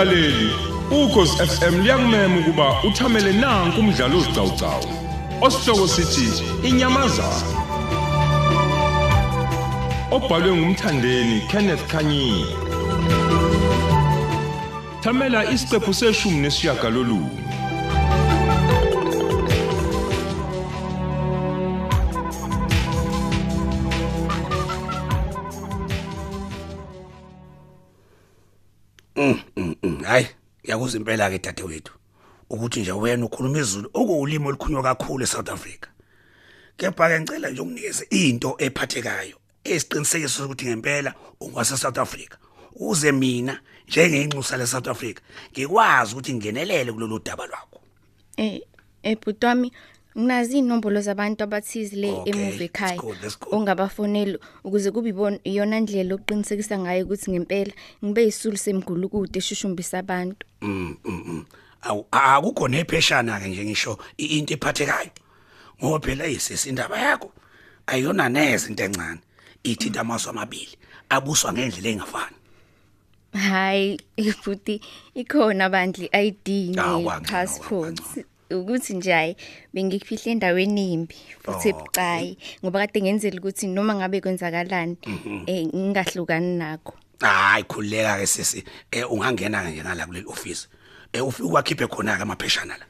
Mlaleli, ukhosi FM liyakumema ukuba uthamele nanku umdlalo ozicawucawu. Osihloko sithi inyamazana. Obhalwe ngumthandeni Kenneth Kanyini. Thamela isiqephu seshumi nesishiyagalolunye. Hayi ngiyakuzwa impela ke dadewethu ukuthi nje wena ukhuluma izulu okuwulimi olukhulunywa kakhulu eSouth Africa. Kepha ke ngicela nje ukunikeze into ephathekayo esiqinisekiso ukuthi ngempela ungwase South Africa. Uze mina njengenxusa le South Africa ngikwazi ukuthi ngingenelele kulolu daba lwakho. Eh eh butwami nginazi inombolo zabantu abathize le Okay, emuve let's ekhaya go, let's go. ongabafonela ukuze kube ibona iyona ndlela oqinisekisa ngayo ukuthi ngempela ngibe isulu semgulukude eshushumbisa abantu mm mm mm. awu akukho nepheshana ke nje ngisho i- into ephathekayo ngoba phela isisi indaba yakho ayona neze into encane ithinta amaso amabili abuswa ngendlela engafani hayi futhi ikhona bandli ID Ah, ne wangcono, passport wangcono. Ukuthi nje hayi bengikufihla endaweni imbi futhi Oh, ebucayi ngoba kade ngenzela ukuthi noma ngabe kwenzakalani Mhm. eh ngingahlukani nakho. Hayi khuleka ke sisi. Eh ungangena ke nje ngala kuleli office eh ufike ukwakhiphe khona ke amapheshana la.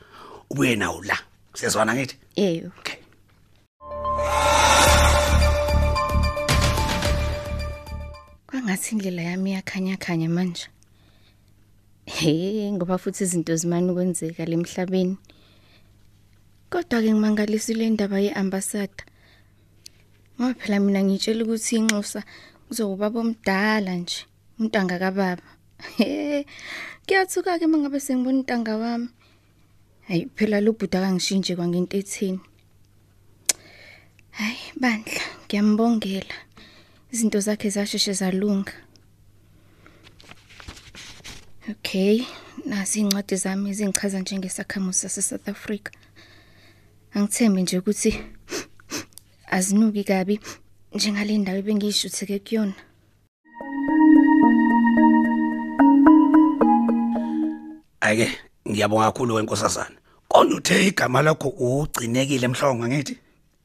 Ubuye nawo la. Siyazwana ngithi? Eh okay. Kwangathi indlela yami iyakhanya khanya manje. He ngoba futhi izinto zimani ukwenzeka lemhlabeni. Kodwa ke ngimangalisile indaba yeambassador. Ngoba phela mina ngitshela ukuthi inxusa kuzokuba bomdala nje, untanga kababa. Kuyathuka ke mangabe sengibona untanga wami. Hayi phela lo bhuda kangishintshe kwangento ethini. Hayi bandla, ngiyambongela. Izinto zakhe zasheshe zalunga. Okay, nasi incwadi zami ezingichaza njengesakhamuzi sase-South Africa. Angithembe nje ukuthi azinuki kabi njengale ndawo ebengiyishutheke kuyona. ayike ngiyabonga kakhulu wenkosazana kodwa uthe igama lakho ugcinekile emhlongo ngithi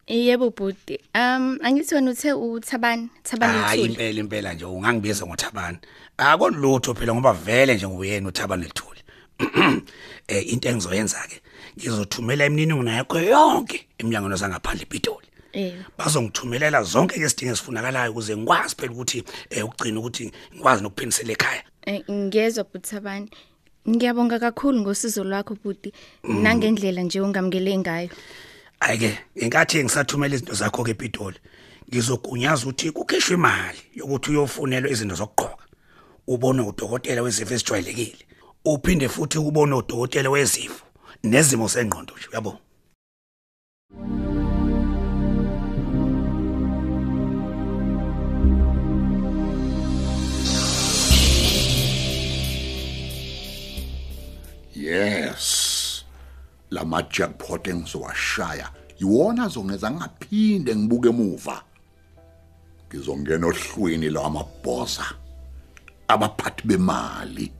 Yebo bhuti. Um angithi wena uthe uThabani, Thabani hayi uthuli. impela impela nje ungangibiza ngothabani akolutho phela ngoba vele nje nguyena uthabani lethuli eh into engizoyenza ke ngizothumela imininingwane yakho yonke eminyangweni sangaphandle ePitoli Eh. bazongithumelela zonke ke isidingo esifunakalayo ukuze ngikwazi phela ukuthi eh ugcina ukuthi ngikwazi nokuphindisela ekhaya Eh, Ngiyezwa bhuti Thabani. Ngiyabonga kakhulu ngosizo lwakho bhuti nangendlela nje ongamukele ngayo. ayike inkathi ngisathumela izinto zakho ke ePitoli ngizogunyaza ukuthi kukhishwe imali yokuthi uyofunelwa izinto zokugqoka ubone udokotela wezifo ezijwayelekile uphinde futhi ubone udokotela wezifo nezimo sengqondo nje uyabo Yes. Lama jackpot engizowashaya yiwona azongenza ngaphinde ngibuke emuva. Ngizongena ohlwini lwamabhosa abaphathi bemali.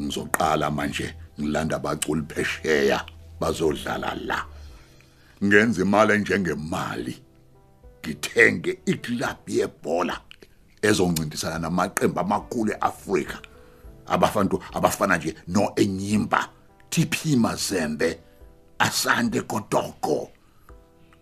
Ngizoqala manje ngilanda abaculi phesheya bazodlala la. Ngenza imali njengemali. Ngithenge iclub yebhola ezoncintisana namaqembu amakhulu eAfrika. abafantu abafana nje no Enyimba TP Mazembe Asante Kotoko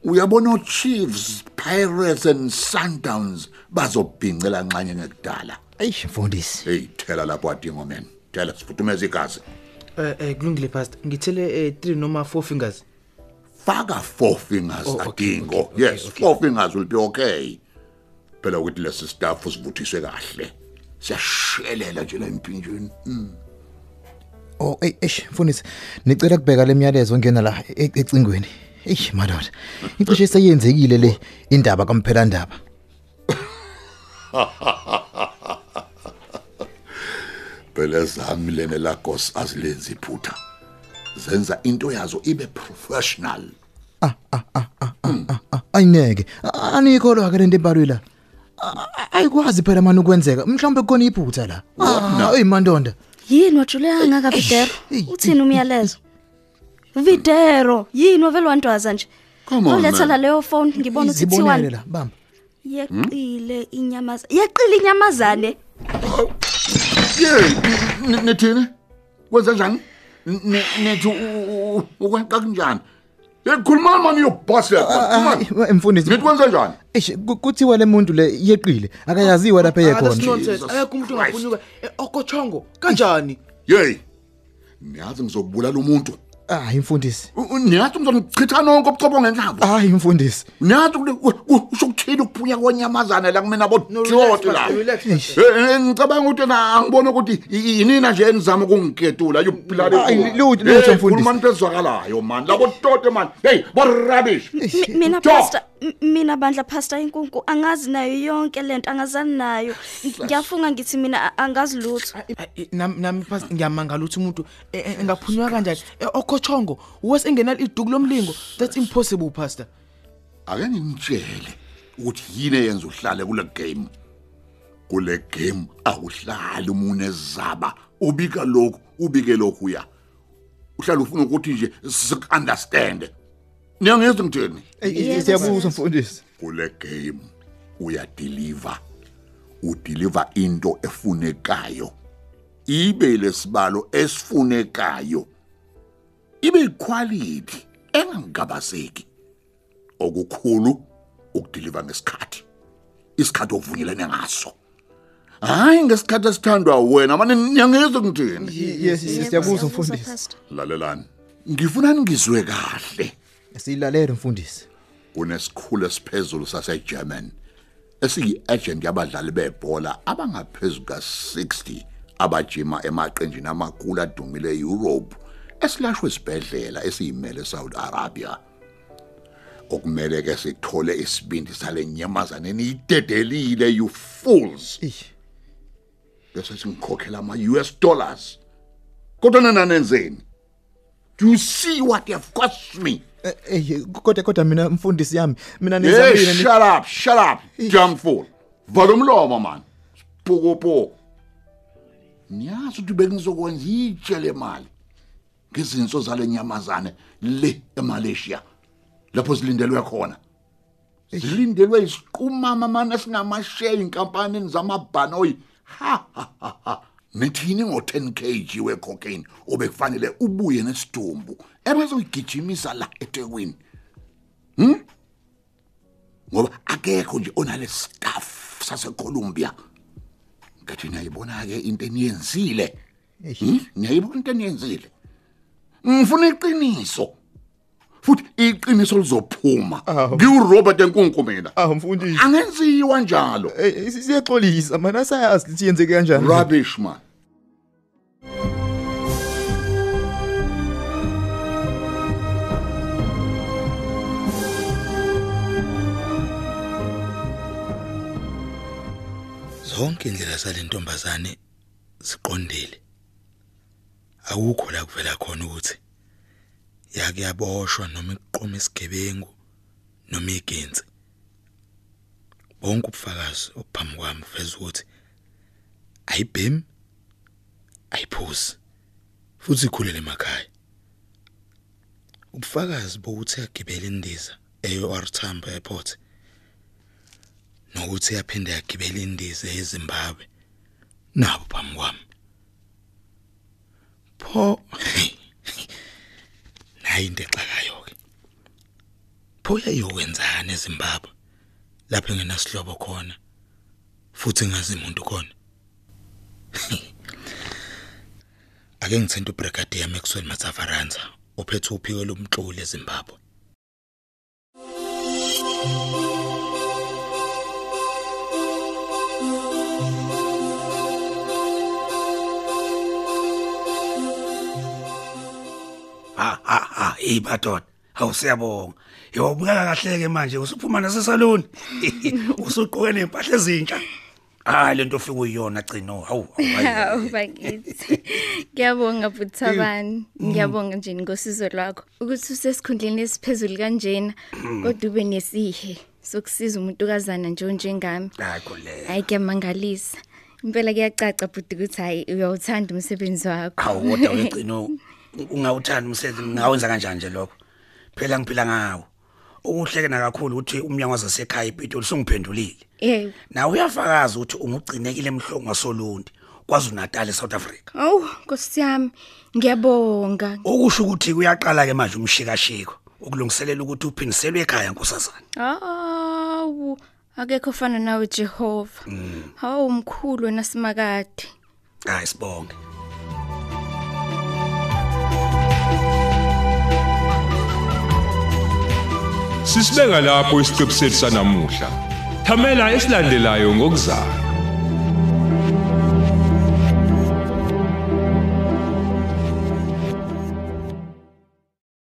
uyabona Chiefs Pirates and Sundowns bazobhincela nxanye ngekudala Eish mfundisi. hey thela lapho adingo man thela sifuthumeza igazi Eh eh kulungile pastor. Ngithele eh 3 noma 4 fingers. faka four fingers Oh, okay, adingo okay, okay, yes okay. four fingers will be okay phela ukuthi lesi staff sivuthiswe kahle siyashelela nje la empinjeni Mm. Oh eh eish mfundisi. Nicela kubheka lemiyalezo ongena la e- ecingweni. Eish madoda. Icishe seyenzekile le indaba kamphela ndaba. phela zami lene lagos azilenzi iphutha zenza into yazo ibe professional Ayineke. Anikholwa ke lento embalwe la. A- a- Ayikwazi phela manje ukwenzeka. Mhlawumbe kukhona iphutha la. Ah, hey mandonda. Yini wajuleka kangaka Videro? Uthini umyalezo? Videro, yini wavele wandwaza nje? Come on, Uletha man. la leyo phone ngibona ukuthi Izibonele kuthiwani. la bamba. Yeqile inyamazane. Yeqile inyamazane. Yey, n- nithini? Kwenza njani? N- Nithi u- u- ukwenza kanjani? Hey khuluma mani yobhasi lapha. Hayi mfundisi. Nithi kwenza njani? Eish ku- kuthiwa le muntu le yeqile akayaziwa lapha Ah, that's ekhona. nonsense. Ayekho umuntu ongaphunyuka okochongo. Kanjani? Yey. Niyazi ngizobulala umuntu. Hayi mfundisi. U- u- Niyazi ngizonichitha nonke obucobo ngenhlamba. Hayi mfundisi. Niyazi ushokuthini ukuphunya kwenyamazana la kumina relax, la. Pastor. Eh, eh, ngicabanga ukuthi na angibona ukuthi yinina nje enizama ukungiketula you bloody Hayi, fool. lutho, lutho, mfundisi. khuluma into ezwakalayo man labo tote man hey bo rubbish Mi- Mina pastor, mina bandla pastor inkunku angazi nayo yonke lento angazani nayo. Ngiyafunga ngithi mina angazi lutho. Nami nami phasi ngiyamangala ukuthi umuntu eh, eh, engaphunywa kanjani Eh, okochongo wes engenal iduku lomlingo? That's impossible pastor. Ake ngimtshele ukuthi yini eyenza uhlale kule game. Kule game awuhlali umune zaba ubika lokhu ubike lokhu ya uhlala ufuna ukuthi nje sik understand niyangizwa ngithini Siyabuzwa mfundisi. kule game uya deliver udeliver into efunekayo. Ibe lesibalo esifunekayo. Ibe iquality engangabaseki okukhulu ukudeliver ngesikhathi isikhathi ovunyelene ngaso. Hayi ngesikhathi esithandwa wena manje niyangizwa ngithini Yes siyabuzwa mfundisi. lalelani ngifuna ningizwe kahle. Silalela mfundisi. unesikhulu esiphezulu saseGerman esiyi-agent yabadlali bebhola abangaphezulu ka-60 abajima emaqenjini amakhulu adumile e-Europe. Esilashwe isibhedlela esiyimele eSaudi Arabia okumele ke sithole isibindi sale nyamazane niyidedelile you fools bese singikhokhela ama-US dollars kodwa nina nenzeni do you see what you have cost me Eh, kodwa kodwa mina mfundisi yami mina Hey, nizamile ni- shut up, shut up, damn fool. Vala umlomo man. Pokopoko. Niyazi ukuthi bengizokwenza itshe le mali. Ngezinso zale nyamazane le eMalaysia. Lapho silindelwe khona. Silindelwe isiqumama man esinamashare inkampanini zamabhanoyi. Ha ha ha. ha. Nithini ngo 10 kg we cocaine obekufanele ubuye nesidumbu ebezogijimisa la eThekwini. ngoba akekho nje onale staff saseColumbia ngathi niyayibona ke into eniyenzile Hmm? niyayibona into eniyenzile ngifuna iqiniso futhi iqiniso lizophuma Awu. ngiuRobert enkunku mina Ah mfundisi. angenziwa njalo Eh siyaxolisa mana sayazi ukuthi yenzeke kanjani. rubbish man zonke indlela zalentombazane siqondile awukho la kuvela khona ukuthi yake yaboshwa noma iqoma isigebengu noma igenzi. Bonke ubufakazi obuphambi kwami veza ukuthi ayibhemi ayiphuzi futhi ikhulele emakhaya. Ubufakazi bokuthi yagibela indiza eyo-R Tambo airport nokuthi yaphinde yagibela indiza eZimbabwe nabo phambi kwami. Pho? Nayi into exakayo ke pho yayokwenzana eZimbabwe lapho engenasihlobo khona futhi ngazi umuntu khona? Ake ngithente ubrigadier Maxwell Matsafaranza ophethe uphiko lomtloli eZimbabwe. ha hey madoda awusiyabonga. Yobukeka kahle ke manje usuphuma nasesaloni usuqoke nempahla ezintsha. Ah lento ofika uyiyona gcino. Hawu Hawu bakithi. Ngiyabonga Buthabani. Ngiyabonga nje ngosizo lwakho. Ukuthi usesikhundleni esiphezulu kanjena kodwa ube nesihe sokusiza umuntu kazana nje onjengami. hayi khole Hayi kuyamangalisa. impela kuyacaca bhuti ukuthi hayi uyawuthanda umsebenzi wakho. Hawu kodwa uyagcina u- ungawuthanda umsebenzi ngawenza kanjani nje lokho. Phela ngiphila ngawo. Ukuhlekena kakhulu ukuthi umnyango wasesekhaya iPitoli sungiphendulile. yebo Nawe uyafakaza ukuthi ungugcinekile emhlongo wasolundi kwaZulu Natal eSouth Africa. awu nkosi yami ngiyabonga Okusho ukuthi kuyaqala ke manje umshikashiko ukulungiselela ukuthi uphindiselwe ekhaya nkosazana. awu akekho ofana nawe Jehova hawu umkhulu wena simakade Hayi sibonge. Sisibeka lapho isiqebu sethu sanamuhla. Thamela esilandelayo ngokuzayo.